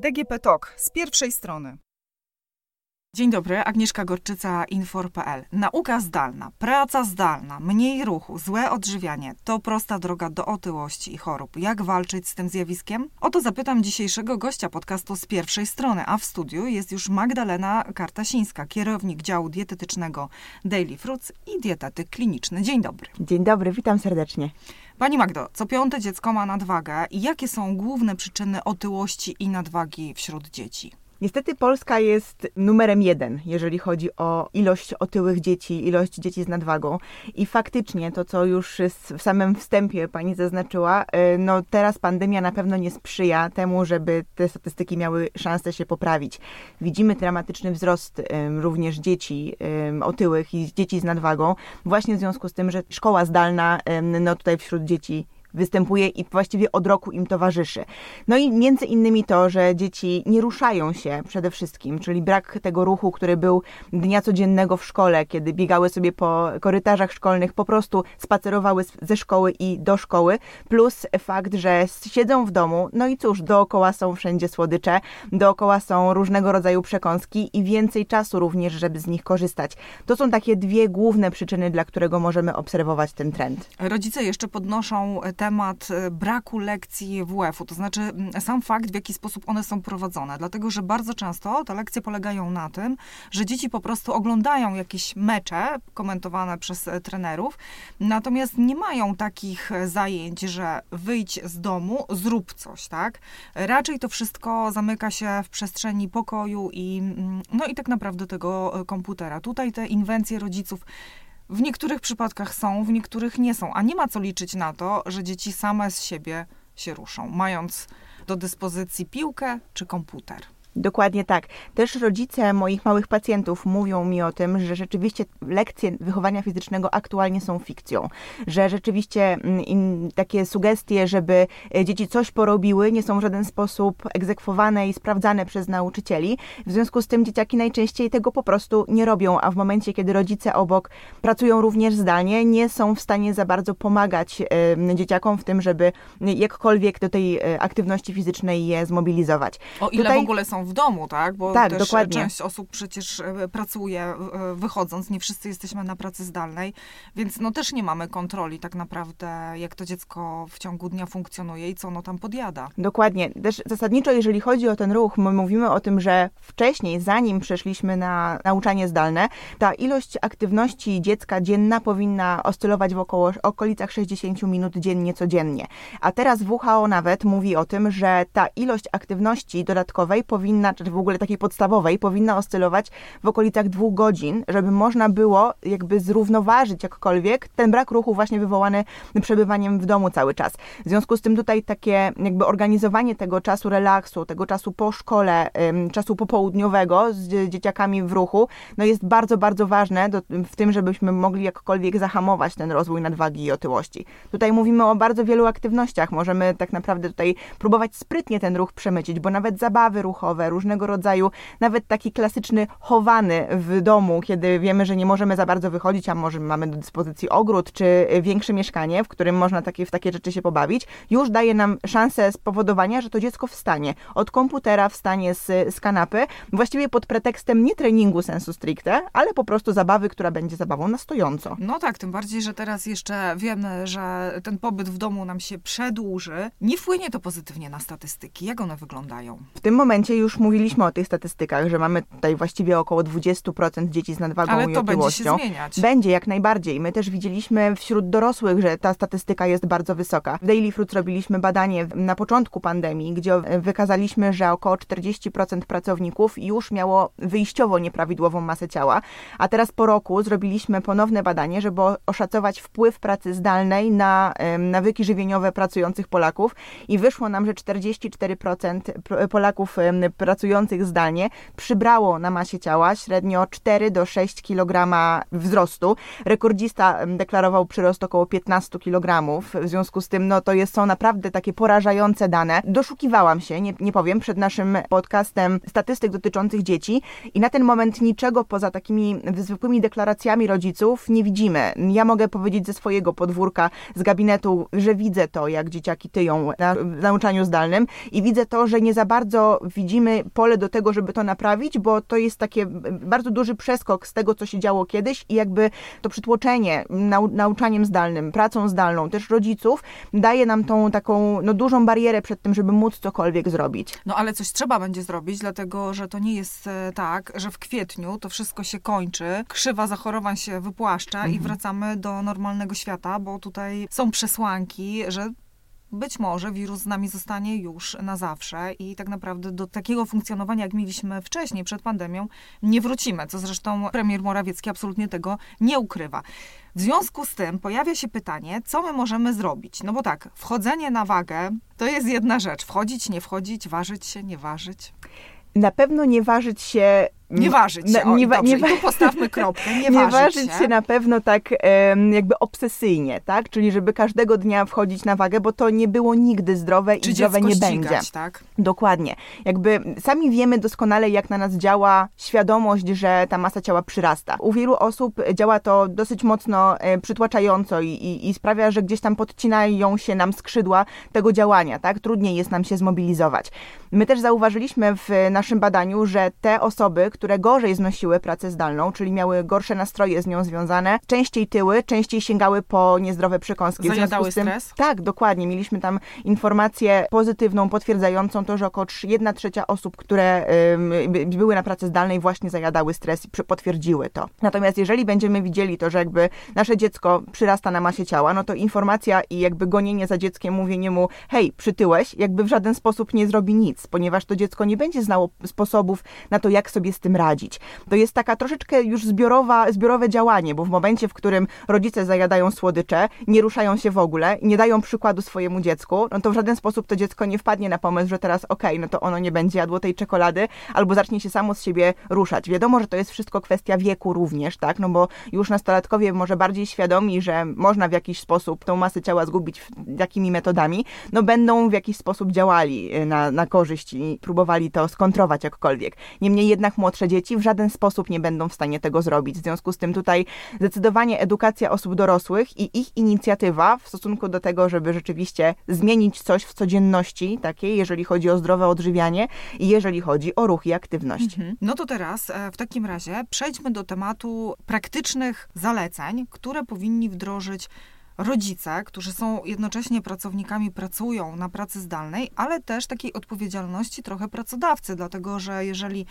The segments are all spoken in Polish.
DGP TOK z pierwszej strony. Dzień dobry, Agnieszka Gorczyca, Infor.pl. Nauka zdalna, praca zdalna, mniej ruchu, złe odżywianie to prosta droga do otyłości i chorób. Jak walczyć z tym zjawiskiem? Oto zapytam dzisiejszego gościa podcastu z pierwszej strony, a w studiu jest już Magdalena Kartasińska, kierownik działu dietetycznego Daily Fruits i dietetyk kliniczny. Dzień dobry. Dzień dobry, witam serdecznie. Pani Magdo, co piąte dziecko ma nadwagę jakie są główne przyczyny otyłości i nadwagi wśród dzieci? Niestety Polska jest numerem jeden, jeżeli chodzi o ilość otyłych dzieci, ilość dzieci z nadwagą. I faktycznie to, co już w samym wstępie pani zaznaczyła, e, no teraz pandemia na pewno nie sprzyja temu, żeby te statystyki miały szansę się poprawić. Widzimy dramatyczny wzrost również dzieci otyłych i dzieci z nadwagą, właśnie w związku z tym, że szkoła zdalna no tutaj wśród dzieci występuje i właściwie od roku im towarzyszy. No i między innymi to, że dzieci nie ruszają się przede wszystkim, czyli brak tego ruchu, który był dnia codziennego w szkole, kiedy biegały sobie po korytarzach szkolnych, po prostu spacerowały ze szkoły i do szkoły, plus fakt, że siedzą w domu, no i cóż, dookoła są wszędzie słodycze, dookoła są różnego rodzaju przekąski i więcej czasu również, żeby z nich korzystać. To są takie dwie główne przyczyny, dla którego możemy obserwować ten trend. Rodzice jeszcze podnoszą temat e, braku lekcji WF-u, to znaczy sam fakt, w jaki sposób one są prowadzone. Dlatego, że bardzo często te lekcje polegają na tym, że dzieci po prostu oglądają jakieś mecze komentowane przez e, trenerów, natomiast nie mają takich e, zajęć, że wyjdź z domu, zrób coś, tak? Raczej to wszystko zamyka się w przestrzeni pokoju i, no i tak naprawdę tego komputera. Tutaj te inwencje rodziców w niektórych przypadkach są, w niektórych nie są, a nie ma co liczyć na to, że dzieci same z siebie się ruszą, mając do dyspozycji piłkę czy komputer. Dokładnie tak. Też rodzice moich małych pacjentów mówią mi o tym, że rzeczywiście lekcje wychowania fizycznego aktualnie są fikcją. Że rzeczywiście mm, takie sugestie, żeby e, dzieci coś porobiły, nie są w żaden sposób egzekwowane i sprawdzane przez nauczycieli. W związku z tym dzieciaki najczęściej tego po prostu nie robią, a w momencie, kiedy rodzice obok pracują również zdalnie, nie są w stanie za bardzo pomagać dzieciakom w tym, żeby jakkolwiek do tej e, aktywności fizycznej je zmobilizować. O ile Tutaj... w ogóle są w domu, tak? Bo tak, też dokładnie. część osób przecież e, pracuje e, wychodząc, nie wszyscy jesteśmy na pracy zdalnej, więc no też nie mamy kontroli tak naprawdę, jak to dziecko w ciągu dnia funkcjonuje i co ono tam podjada. Dokładnie. Też zasadniczo, jeżeli chodzi o ten ruch, my mówimy o tym, że wcześniej, zanim przeszliśmy na nauczanie zdalne, ta ilość aktywności dziecka dzienna powinna oscylować w około okolicach 60 minut dziennie, codziennie. A teraz WHO nawet mówi o tym, że ta ilość aktywności dodatkowej powinna powinna, czy w ogóle takiej podstawowej, powinna oscylować w okolicach dwóch godzin, żeby można było jakby zrównoważyć jakkolwiek ten brak ruchu właśnie wywołany przebywaniem w domu cały czas. W związku z tym tutaj takie jakby organizowanie tego czasu relaksu, tego czasu po szkole, czasu popołudniowego z dzieciakami w ruchu, no jest bardzo, bardzo ważne do, w tym, żebyśmy mogli jakkolwiek zahamować ten rozwój nadwagi i otyłości. Tutaj mówimy o bardzo wielu aktywnościach. Możemy tak naprawdę tutaj próbować sprytnie ten ruch przemycić, bo nawet zabawy ruchowe, różnego rodzaju, nawet taki klasyczny chowany w domu, kiedy wiemy, że nie możemy za bardzo wychodzić, a może mamy do dyspozycji ogród czy większe mieszkanie, w którym można takie, w takie rzeczy się pobawić, już daje nam szansę spowodowania, że to dziecko wstanie od komputera, wstanie z, z kanapy, właściwie pod pretekstem nie treningu sensu stricte, ale po prostu zabawy, która będzie zabawą na stojąco. No tak, tym bardziej, że teraz jeszcze wiemy, że ten pobyt w domu nam się przedłuży. Nie wpłynie to pozytywnie na statystyki. Jak one wyglądają? W tym momencie już mówiliśmy o tych statystykach, że mamy tutaj właściwie około 20% dzieci z nadwagą Ale i to otyłością. będzie się zmieniać. Będzie, jak najbardziej. My też widzieliśmy wśród dorosłych, że ta statystyka jest bardzo wysoka. W Daily Fruit robiliśmy badanie na początku pandemii, gdzie wykazaliśmy, że około 40% pracowników już miało wyjściowo nieprawidłową masę ciała, a teraz po roku zrobiliśmy ponowne badanie, żeby oszacować wpływ pracy zdalnej na nawyki żywieniowe pracujących Polaków i wyszło nam, że 44% Polaków pracujących zdalnie przybrało na masie ciała średnio 4 do 6 kg wzrostu. Rekordzista deklarował przyrost około 15 kg. W związku z tym, no to jest, są naprawdę takie porażające dane. Doszukiwałam się, nie, nie powiem, przed naszym podcastem statystyk dotyczących dzieci i na ten moment niczego poza takimi zwykłymi deklaracjami rodziców nie widzimy. Ja mogę powiedzieć ze swojego podwórka, z gabinetu, że widzę to, jak dzieciaki tyją na nauczaniu zdalnym i widzę to, że nie za bardzo widzimy pole do tego, żeby to naprawić, bo to jest takie bardzo duży przeskok z tego, co się działo kiedyś i jakby to przytłoczenie nau nauczaniem zdalnym, pracą zdalną, też rodziców, daje nam tą taką no, dużą barierę przed tym, żeby móc cokolwiek zrobić. No ale coś trzeba będzie zrobić, dlatego że to nie jest e, tak, że w kwietniu to wszystko się kończy, krzywa zachorowań się wypłaszcza mhm. i wracamy do normalnego świata, bo tutaj są przesłanki, że być może wirus z nami zostanie już na zawsze i tak naprawdę do takiego funkcjonowania, jak mieliśmy wcześniej, przed pandemią, nie wrócimy, co zresztą premier Morawiecki absolutnie tego nie ukrywa. W związku z tym pojawia się pytanie, co my możemy zrobić? No bo tak, wchodzenie na wagę to jest jedna rzecz. Wchodzić, nie wchodzić, ważyć się, nie ważyć. Na pewno nie ważyć się nie ważyć się. Nie, dobrze, nie tu postawmy kropkę. Nie, nie ważyć, się. się. na pewno tak jakby obsesyjnie, tak? Czyli żeby każdego dnia wchodzić na wagę, bo to nie było nigdy zdrowe Czy i zdrowe nie ścigać, będzie. tak? Dokładnie. Jakby sami wiemy doskonale, jak na nas działa świadomość, że ta masa ciała przyrasta. U wielu osób działa to dosyć mocno e, przytłaczająco i, i, i sprawia, że gdzieś tam podcinają się nam skrzydła tego działania, tak? Trudniej jest nam się zmobilizować. My też zauważyliśmy w naszym badaniu, że te osoby, które gorzej znosiły pracę zdalną, czyli miały gorsze nastroje z nią związane, częściej tyły, częściej sięgały po niezdrowe przekąski. Zajadały tym, stres? Tak, dokładnie. Mieliśmy tam informację pozytywną, potwierdzającą to, że około 1 trzecia osób, które były na pracy zdalnej właśnie zajadały stres i potwierdziły to. Natomiast jeżeli będziemy widzieli to, że jakby nasze dziecko przyrasta na masie ciała, no to informacja i jakby gonienie za dzieckiem, mówienie mu hej, przytyłeś, jakby w żaden sposób nie zrobi nic, ponieważ to dziecko nie będzie znało sposobów na to, jak sobie z tym radzić. To jest taka troszeczkę już zbiorowa, zbiorowe działanie, bo w momencie, w którym rodzice zajadają słodycze, nie ruszają się w ogóle, nie dają przykładu swojemu dziecku, no to w żaden sposób to dziecko nie wpadnie na pomysł, że teraz okej, okay, no to ono nie będzie jadło tej czekolady, albo zacznie się samo z siebie ruszać. Wiadomo, że to jest wszystko kwestia wieku również, tak, no bo już nastolatkowie może bardziej świadomi, że można w jakiś sposób tą masę ciała zgubić jakimi metodami, no będą w jakiś sposób działali y, na, na korzyść i próbowali to skontrować jakkolwiek. Niemniej jednak młodsze dzieci w żaden sposób nie będą w stanie tego zrobić. W związku z tym tutaj zdecydowanie edukacja osób dorosłych i ich inicjatywa w stosunku do tego, żeby rzeczywiście zmienić coś w codzienności takiej, jeżeli chodzi o zdrowe odżywianie i jeżeli chodzi o ruch i aktywność. Mhm. No to teraz e, w takim razie przejdźmy do tematu praktycznych zaleceń, które powinni wdrożyć rodzice, którzy są jednocześnie pracownikami, pracują na pracy zdalnej, ale też takiej odpowiedzialności trochę pracodawcy, dlatego że jeżeli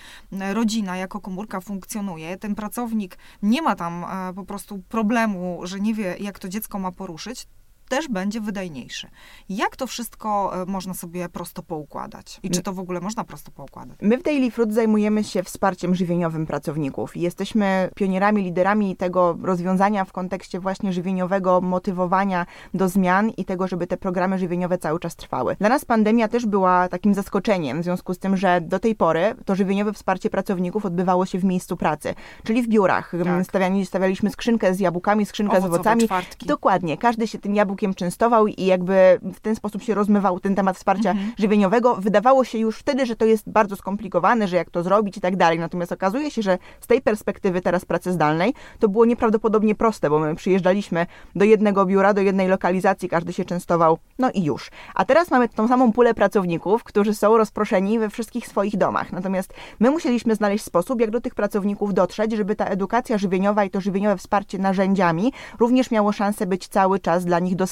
rodzina jako komórka funkcjonuje, ten pracownik nie ma tam e, po prostu problemu, że nie wie, jak to dziecko ma poruszyć, też będzie wydajniejszy. Jak to wszystko e, można sobie prosto poukładać? I czy to w ogóle można prosto poukładać? My w Daily Fruit zajmujemy się wsparciem żywieniowym pracowników. Jesteśmy pionierami, liderami tego rozwiązania w kontekście właśnie żywieniowego motywowania do zmian i tego, żeby te programy żywieniowe cały czas trwały. Dla nas pandemia też była takim zaskoczeniem, w związku z tym, że do tej pory to żywieniowe wsparcie pracowników odbywało się w miejscu pracy, czyli w biurach. Tak. Stawiali, stawialiśmy skrzynkę z jabłkami, skrzynkę Owocowe, z owocami. Czwartki. Dokładnie. Każdy się tym jabłkiem jabłkiem częstował i jakby w ten sposób się rozmywał ten temat wsparcia mhm. żywieniowego. Wydawało się już wtedy, że to jest bardzo skomplikowane, że jak to zrobić i tak dalej. Natomiast okazuje się, że z tej perspektywy teraz pracy zdalnej to było nieprawdopodobnie proste, bo my przyjeżdżaliśmy do jednego biura, do jednej lokalizacji, każdy się częstował, no i już. A teraz mamy tą samą pulę pracowników, którzy są rozproszeni we wszystkich swoich domach. Natomiast my musieliśmy znaleźć sposób, jak do tych pracowników dotrzeć, żeby ta edukacja żywieniowa i to żywieniowe wsparcie narzędziami również miało szansę być cały czas dla nich dostępne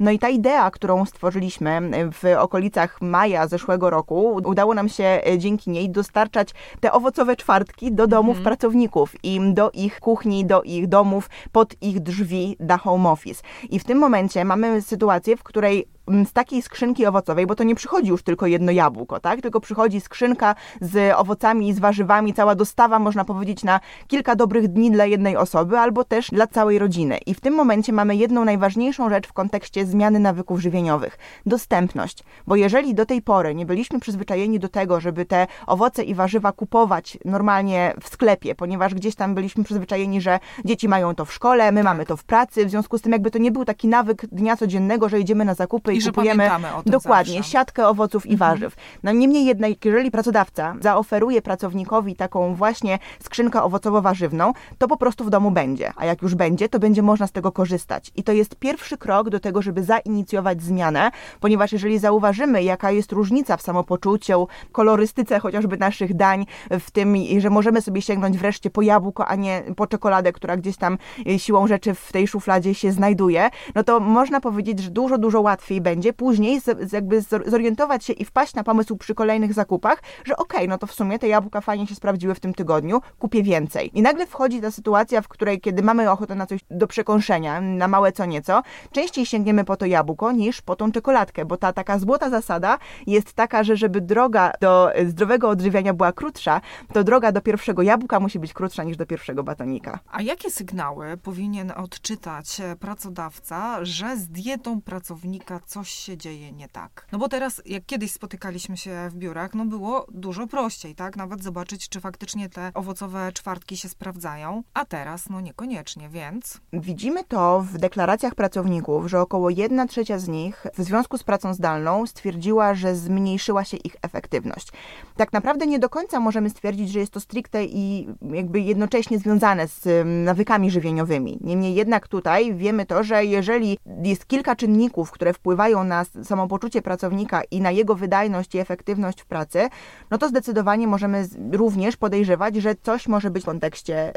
No i ta idea, którą stworzyliśmy w okolicach maja zeszłego roku, udało nam się e, dzięki niej dostarczać te owocowe czwartki do domów mhm. pracowników i do ich kuchni, do ich domów, pod ich drzwi, da home office. I w tym momencie mamy sytuację, w której z takiej skrzynki owocowej, bo to nie przychodzi już tylko jedno jabłko, tak? Tylko przychodzi skrzynka z owocami i z warzywami, cała dostawa, można powiedzieć, na kilka dobrych dni dla jednej osoby, albo też dla całej rodziny. I w tym momencie mamy jedną najważniejszą rzecz w kontekście zmiany nawyków żywieniowych dostępność. Bo jeżeli do tej pory nie byliśmy przyzwyczajeni do tego, żeby te owoce i warzywa kupować normalnie w sklepie, ponieważ gdzieś tam byliśmy przyzwyczajeni, że dzieci mają to w szkole, my mamy to w pracy, w związku z tym jakby to nie był taki nawyk dnia codziennego, że idziemy na zakupy i, I kupujemy dokładnie zawsze. siatkę owoców i Mhm. warzyw. No niemniej jednak, jeżeli pracodawca zaoferuje pracownikowi taką właśnie skrzynkę owocowo-warzywną, to po prostu w domu będzie. A jak już będzie, to będzie można z tego korzystać. I to jest pierwszy krok do tego, żeby zainicjować zmianę, ponieważ jeżeli zauważymy, jaka jest różnica w samopoczuciu, kolorystyce chociażby naszych dań, w tym, że możemy sobie sięgnąć wreszcie po jabłko, a nie po czekoladę, która gdzieś tam y, siłą rzeczy w tej szufladzie się znajduje, no to można powiedzieć, że dużo, dużo łatwiej będzie później z, jakby zor- zorientować się i wpaść na pomysł przy kolejnych zakupach, że okej, no to w sumie te jabłka fajnie się sprawdziły w tym tygodniu, kupię więcej. I nagle wchodzi ta sytuacja, w której kiedy mamy ochotę na coś do przekąszenia, na małe co nieco, częściej sięgniemy po to jabłko niż po tą czekoladkę, bo ta taka złota zasada jest taka, że żeby droga do zdrowego odżywiania była krótsza, to droga do pierwszego jabłka musi być krótsza niż do pierwszego batonika. A jakie sygnały powinien odczytać e, pracodawca, że z dietą pracownika coś się dzieje nie tak? No bo teraz, jak kiedyś spotykaliśmy się w biurach, no było dużo prościej, tak? Nawet zobaczyć, czy faktycznie te owocowe czwartki się sprawdzają, a teraz no niekoniecznie, więc Widzimy to w deklaracjach pracowników, że około 1 trzecia z nich w związku z pracą zdalną stwierdziła, że zmniejszyła się ich efektywność. Tak naprawdę nie do końca możemy stwierdzić, że jest to stricte i jakby jednocześnie związane z nawykami żywieniowymi. Niemniej jednak tutaj wiemy to, że jeżeli jest kilka czynników, które wpływają na s- samopoczucie pracownika i na jego wydajność i efektywność w pracy, no to zdecydowanie możemy również podejrzewać, że coś może być w kontekście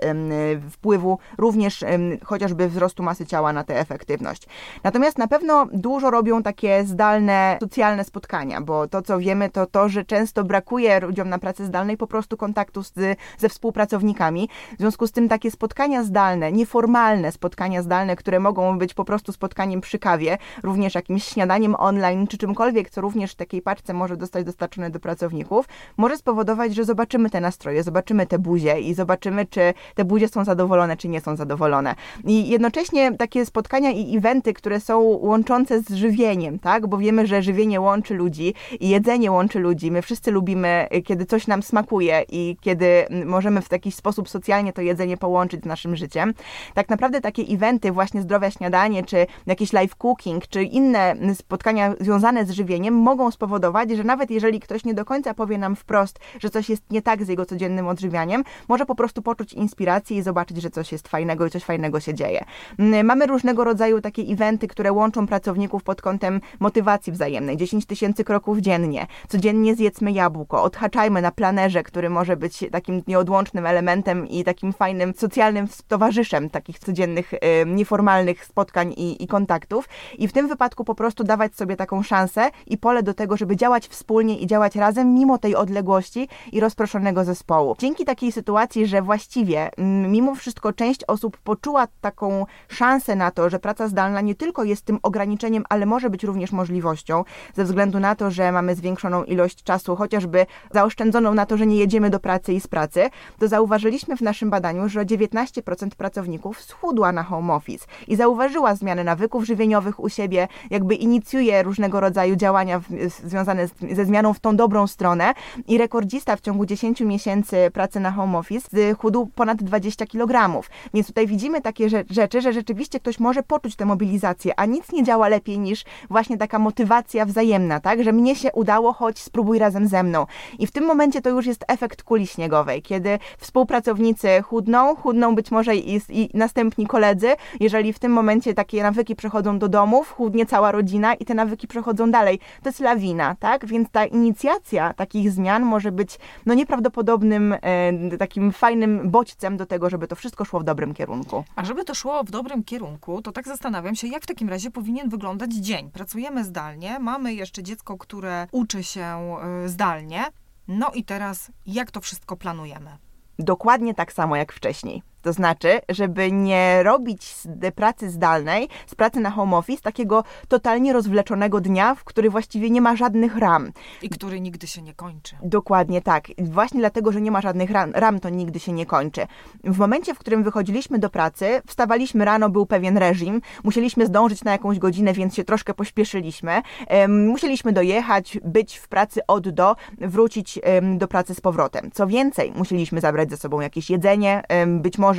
wpływu również chociażby wzrostu masy ciała na tę efektywność. Natomiast na pewno dużo robią takie zdalne, socjalne spotkania, bo to, co wiemy, to to, że często brakuje ludziom na pracy zdalnej po prostu kontaktu z, ze współpracownikami. W związku z tym takie spotkania zdalne, nieformalne spotkania zdalne, które mogą być po prostu spotkaniem przy kawie, również jakimś śniadaniem online, czy czymkolwiek, co również w takiej paczce może zostać dostarczone do pracowników, może spowodować, że zobaczymy te nastroje, zobaczymy te buzie i zobaczymy, czy te buzie są zadowolone, czy nie są zadowolone. I jednocześnie takie spotkania i eventy, które są łączące z żywieniem, tak? Bo wiemy, że żywienie łączy ludzi i jedzenie łączy ludzi. My wszyscy lubimy, y, kiedy coś nam smakuje i kiedy mm, możemy w jakiś sposób socjalnie to jedzenie połączyć z naszym życiem. Tak naprawdę takie eventy, właśnie zdrowe śniadanie, czy jakiś live cooking, czy inne spotkania związane z żywieniem mogą spowodować, że nawet jeżeli ktoś nie do końca powie nam wprost, że coś jest nie tak z jego codziennym odżywianiem, może po prostu poczuć inspirację i zobaczyć, że coś jest fajnego i coś fajnego się dzieje. Mm, Mamy różnego rodzaju takie eventy, które łączą pracowników pod kątem motywacji wzajemnej. 10 tysięcy kroków dziennie. Codziennie zjedzmy jabłko. Odhaczajmy na planerze, który może być takim nieodłącznym elementem i takim fajnym socjalnym towarzyszem takich codziennych, nieformalnych spotkań i, i kontaktów. I w tym wypadku po prostu dawać sobie taką szansę i pole do tego, żeby działać wspólnie i działać razem, mimo tej odległości i rozproszonego zespołu. Dzięki takiej sytuacji, że właściwie mm, mimo wszystko część osób poczuła taką szansę na to, że praca zdalna nie tylko jest tym ograniczeniem, ale może być również możliwością, ze względu na to, że mamy zwiększoną ilość czasu, chociażby zaoszczędzoną na to, że nie jedziemy do pracy i z pracy, to zauważyliśmy w naszym badaniu, że 19% pracowników schudła na home office i zauważyła zmiany nawyków żywieniowych u siebie, jakby inicjuje różnego rodzaju działania w, związane z, ze zmianą w tą dobrą stronę i rekordzista w ciągu 10 miesięcy pracy na home office chudł ponad 20 kg. Więc tutaj widzimy takie rze- rzeczy, że rzeczywiście ktoś może poczuć tę mobilizację, a nic nie działa lepiej niż właśnie taka motywacja wzajemna, tak, że mnie się udało, chodź spróbuj razem ze mną. I w tym momencie to już jest efekt kuli śniegowej, kiedy współpracownicy chudną, chudną być może i, i następni koledzy, jeżeli w tym momencie takie nawyki przechodzą do domów, chudnie cała rodzina i te nawyki przechodzą dalej. To jest lawina, tak? Więc ta inicjacja takich zmian może być no nieprawdopodobnym e, takim fajnym bodźcem do tego, żeby to wszystko szło w dobrym kierunku. A żeby to szło w dobrym kierunku, to tak zastanawiam się, jak w takim razie powinien wyglądać dzień. Pracujemy zdalnie, mamy jeszcze dziecko, które uczy się y, zdalnie. No i teraz jak to wszystko planujemy? Dokładnie tak samo jak wcześniej. To znaczy, żeby nie robić z pracy zdalnej, z pracy na home office, takiego totalnie rozwleczonego dnia, w który właściwie nie ma żadnych ram. I który nigdy się nie kończy. Dokładnie tak. Właśnie dlatego, że nie ma żadnych ram, ram, to nigdy się nie kończy. W momencie, w którym wychodziliśmy do pracy, wstawaliśmy rano, był pewien reżim, musieliśmy zdążyć na jakąś godzinę, więc się troszkę pośpieszyliśmy. Musieliśmy dojechać, być w pracy od do, wrócić do pracy z powrotem. Co więcej, musieliśmy zabrać ze sobą jakieś jedzenie, być może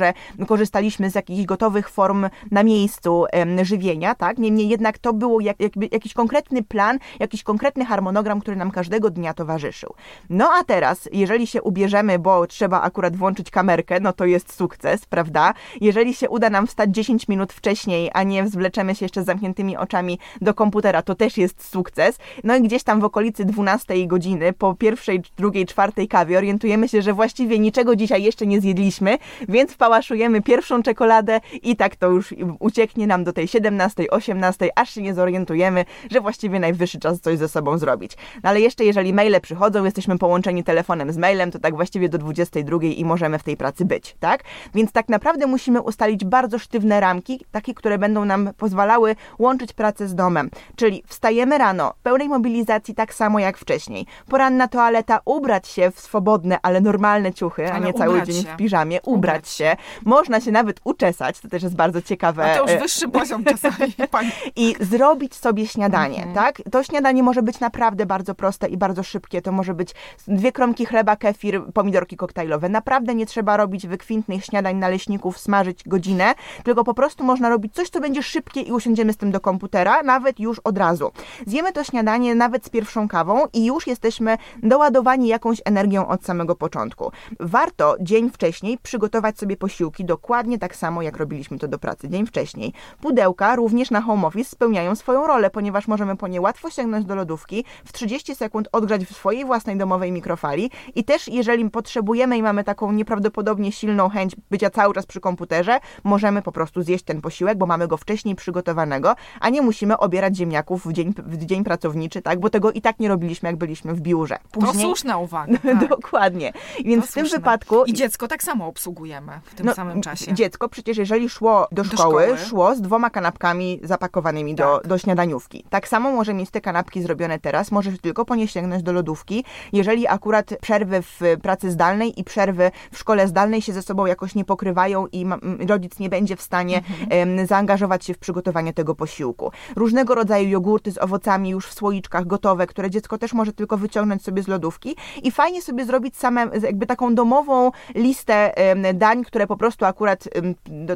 korzystaliśmy z jakichś gotowych form na miejscu żywienia, tak? Niemniej jednak to było jak, jakby jakiś konkretny plan, jakiś konkretny harmonogram, który nam każdego dnia towarzyszył. No a teraz, jeżeli się ubierzemy, bo trzeba akurat włączyć kamerkę, no to jest sukces, prawda? Jeżeli się uda nam wstać 10 minut wcześniej, a nie zwleczemy się jeszcze z zamkniętymi oczami do komputera, to też jest sukces. No i gdzieś tam w okolicy 12 godziny, po pierwszej, drugiej, czwartej kawie orientujemy się, że właściwie niczego dzisiaj jeszcze nie zjedliśmy, więc pałaszujemy pierwszą czekoladę i tak to już ucieknie nam do tej 17, 18, aż się nie zorientujemy, że właściwie najwyższy czas coś ze sobą zrobić. No ale jeszcze jeżeli maile przychodzą, jesteśmy połączeni telefonem z mailem, to tak właściwie do 22 i możemy w tej pracy być, tak? Więc tak naprawdę musimy ustalić bardzo sztywne ramki, takie, które będą nam pozwalały łączyć pracę z domem. Czyli wstajemy rano, pełnej mobilizacji tak samo jak wcześniej. Poranna toaleta, ubrać się w swobodne, ale normalne ciuchy, ale a nie cały dzień się. w piżamie, ubrać, ubrać się. Można się nawet uczesać, to też jest bardzo ciekawe. A to już e, wyższy poziom czasami. Pani. I zrobić sobie śniadanie, mhm. tak? To śniadanie może być naprawdę bardzo proste i bardzo szybkie. To może być dwie kromki chleba, kefir, pomidorki koktajlowe. Naprawdę nie trzeba robić wykwintnych śniadań naleśników, smażyć godzinę, tylko po prostu można robić coś, co będzie szybkie i usiądziemy z tym do komputera, nawet już od razu. Zjemy to śniadanie nawet z pierwszą kawą i już jesteśmy doładowani jakąś energią od samego początku. Warto dzień wcześniej przygotować sobie posiłki dokładnie tak samo, jak robiliśmy to do pracy dzień wcześniej. Pudełka również na home office spełniają swoją rolę, ponieważ możemy po nie łatwo sięgnąć do lodówki, w 30 sekund odgrzać w swojej własnej domowej mikrofali i też jeżeli potrzebujemy i mamy taką nieprawdopodobnie silną chęć bycia cały czas przy komputerze, możemy po prostu zjeść ten posiłek, bo mamy go wcześniej przygotowanego, a nie musimy obierać ziemniaków w dzień, w dzień pracowniczy, tak? Bo tego i tak nie robiliśmy, jak byliśmy w biurze. Później... To słuszna uwaga. Tak. Dokładnie. Więc to w tym słuszne. wypadku... I dziecko tak samo obsługujemy w tym no, samym czasie. Dziecko przecież jeżeli szło do, do szkoły, szkoły, szło z dwoma kanapkami zapakowanymi tak. do, do śniadaniówki. Tak samo może mieć te kanapki zrobione teraz, możesz tylko po nie sięgnąć do lodówki, jeżeli akurat przerwy w pracy zdalnej i przerwy w szkole zdalnej się ze sobą jakoś nie pokrywają i rodzic nie będzie w stanie mhm. zaangażować się w przygotowanie tego posiłku. Różnego rodzaju jogurty z owocami już w słoiczkach gotowe, które dziecko też może tylko wyciągnąć sobie z lodówki i fajnie sobie zrobić same, jakby taką domową listę dań, które po prostu akurat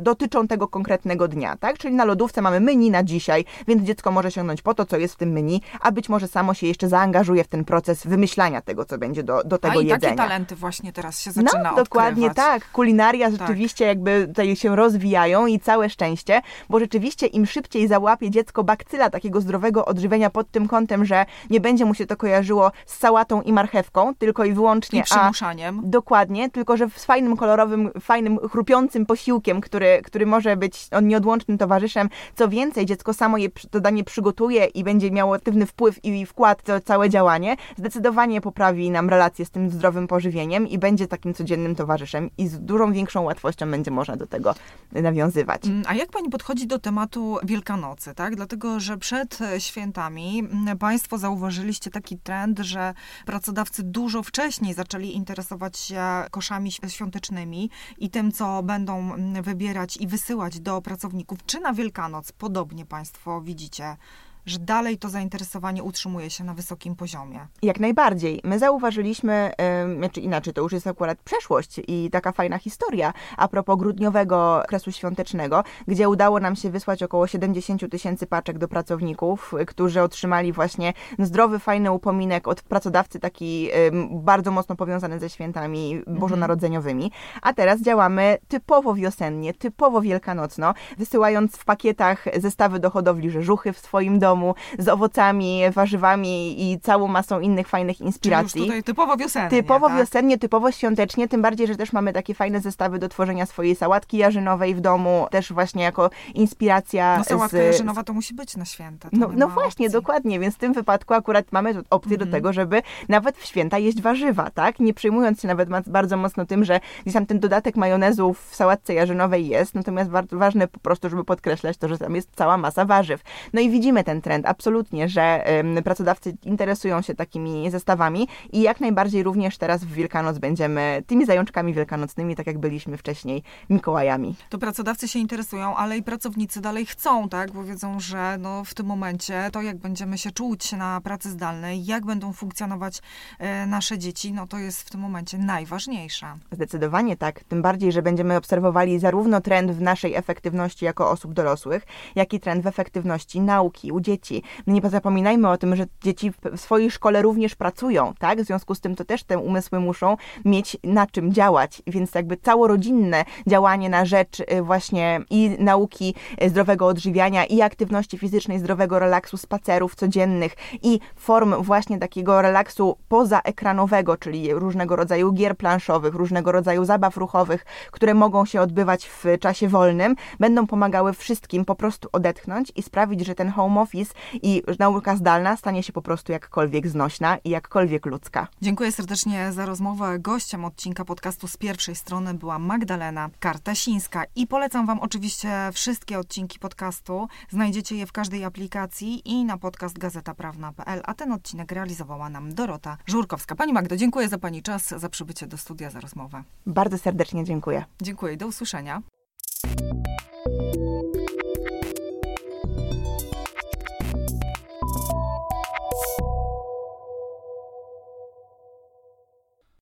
dotyczą tego konkretnego dnia, tak? Czyli na lodówce mamy menu na dzisiaj, więc dziecko może sięgnąć po to, co jest w tym menu, a być może samo się jeszcze zaangażuje w ten proces wymyślania tego, co będzie do, do tego a i jedzenia. takie talenty właśnie teraz się zaczyna No, dokładnie odkrywać. tak. Kulinaria tak. rzeczywiście jakby tutaj się rozwijają i całe szczęście, bo rzeczywiście im szybciej załapie dziecko bakcyla takiego zdrowego odżywienia pod tym kątem, że nie będzie mu się to kojarzyło z sałatą i marchewką, tylko i wyłącznie I przymuszaniem. A, dokładnie, tylko że z fajnym, kolorowym, fajnym, chrupiącym posiłkiem, który, który może być on nieodłącznym towarzyszem. Co więcej, dziecko samo je to danie przygotuje i będzie miało aktywny wpływ i wkład w to całe działanie, zdecydowanie poprawi nam relacje z tym zdrowym pożywieniem i będzie takim codziennym towarzyszem i z dużą większą łatwością będzie można do tego nawiązywać. Mm, a jak pani podchodzi do tematu Wielkanocy, tak? Dlatego, że przed świętami mm, państwo zauważyliście taki trend, że pracodawcy dużo wcześniej zaczęli interesować się koszami świątecznymi i tym, co będą mm, wybierać i wysyłać do pracowników. Czy na Wielkanoc podobnie państwo widzicie? Że dalej to zainteresowanie utrzymuje się na wysokim poziomie. Jak najbardziej. My zauważyliśmy, znaczy inaczej, to już jest akurat przeszłość i taka fajna historia a propos grudniowego okresu świątecznego, gdzie udało nam się wysłać około 70 tysięcy paczek do pracowników, którzy otrzymali właśnie zdrowy, fajny upominek od pracodawcy, taki bardzo mocno powiązany ze świętami mhm. bożonarodzeniowymi. A teraz działamy typowo wiosennie, typowo wielkanocno, wysyłając w pakietach zestawy do hodowli rzeżuchy w swoim domu, domu z owocami, warzywami i całą masą innych fajnych inspiracji. Czyli już tutaj typowo wiosennie, Typowo tak? wiosennie, typowo świątecznie, tym bardziej, że też mamy takie fajne zestawy do tworzenia swojej sałatki jarzynowej w domu, też właśnie jako inspiracja No sałatka z, jarzynowa to musi być na święta. no, no właśnie, opcji. dokładnie, więc w tym wypadku akurat mamy opcję Mhm. do tego, żeby nawet w święta jeść warzywa, tak? Nie przejmując się nawet bardzo mocno tym, że gdzieś tam ten dodatek majonezu w sałatce jarzynowej jest, natomiast bardzo ważne po prostu, żeby podkreślać to, że tam jest cała masa warzyw. No i widzimy ten trend, absolutnie, że pracodawcy interesują się takimi zestawami i jak najbardziej również teraz w Wielkanoc będziemy tymi zajączkami wielkanocnymi, tak jak byliśmy wcześniej Mikołajami. To pracodawcy się interesują, ale i pracownicy dalej chcą, tak? Bo wiedzą, że no, w tym momencie to, jak będziemy się czuć na pracy zdalnej, jak będą funkcjonować e, nasze dzieci, no to jest w tym momencie najważniejsze. Zdecydowanie tak. Tym bardziej, że będziemy obserwowali zarówno trend w naszej efektywności jako osób dorosłych, jak i trend w efektywności nauki u dzieci. No nie zapominajmy o tym, że dzieci w swojej szkole również pracują, tak? W związku z tym to też te umysły muszą mieć na czym działać, więc jakby całorodzinne działanie na rzecz y, właśnie i nauki y, zdrowego odżywiania, i aktywności fizycznej, zdrowego relaksu, spacerów codziennych i form właśnie takiego relaksu pozaekranowego, czyli różnego rodzaju gier planszowych, różnego rodzaju zabaw ruchowych, które mogą się odbywać w czasie wolnym, będą pomagały wszystkim po prostu odetchnąć i sprawić, że ten home office i nauka zdalna stanie się po prostu jakkolwiek znośna i jakkolwiek ludzka. Dziękuję serdecznie za rozmowę. Gościem odcinka podcastu z pierwszej strony była Magdalena Kartasińska i polecam Wam oczywiście wszystkie odcinki podcastu. Znajdziecie je w każdej aplikacji i na podcast gazetaprawna.pl, a ten odcinek realizowała nam Dorota Żurkowska. Pani Magdo, dziękuję za Pani czas, za przybycie do studia, za rozmowę. Bardzo serdecznie dziękuję. Dziękuję i do usłyszenia.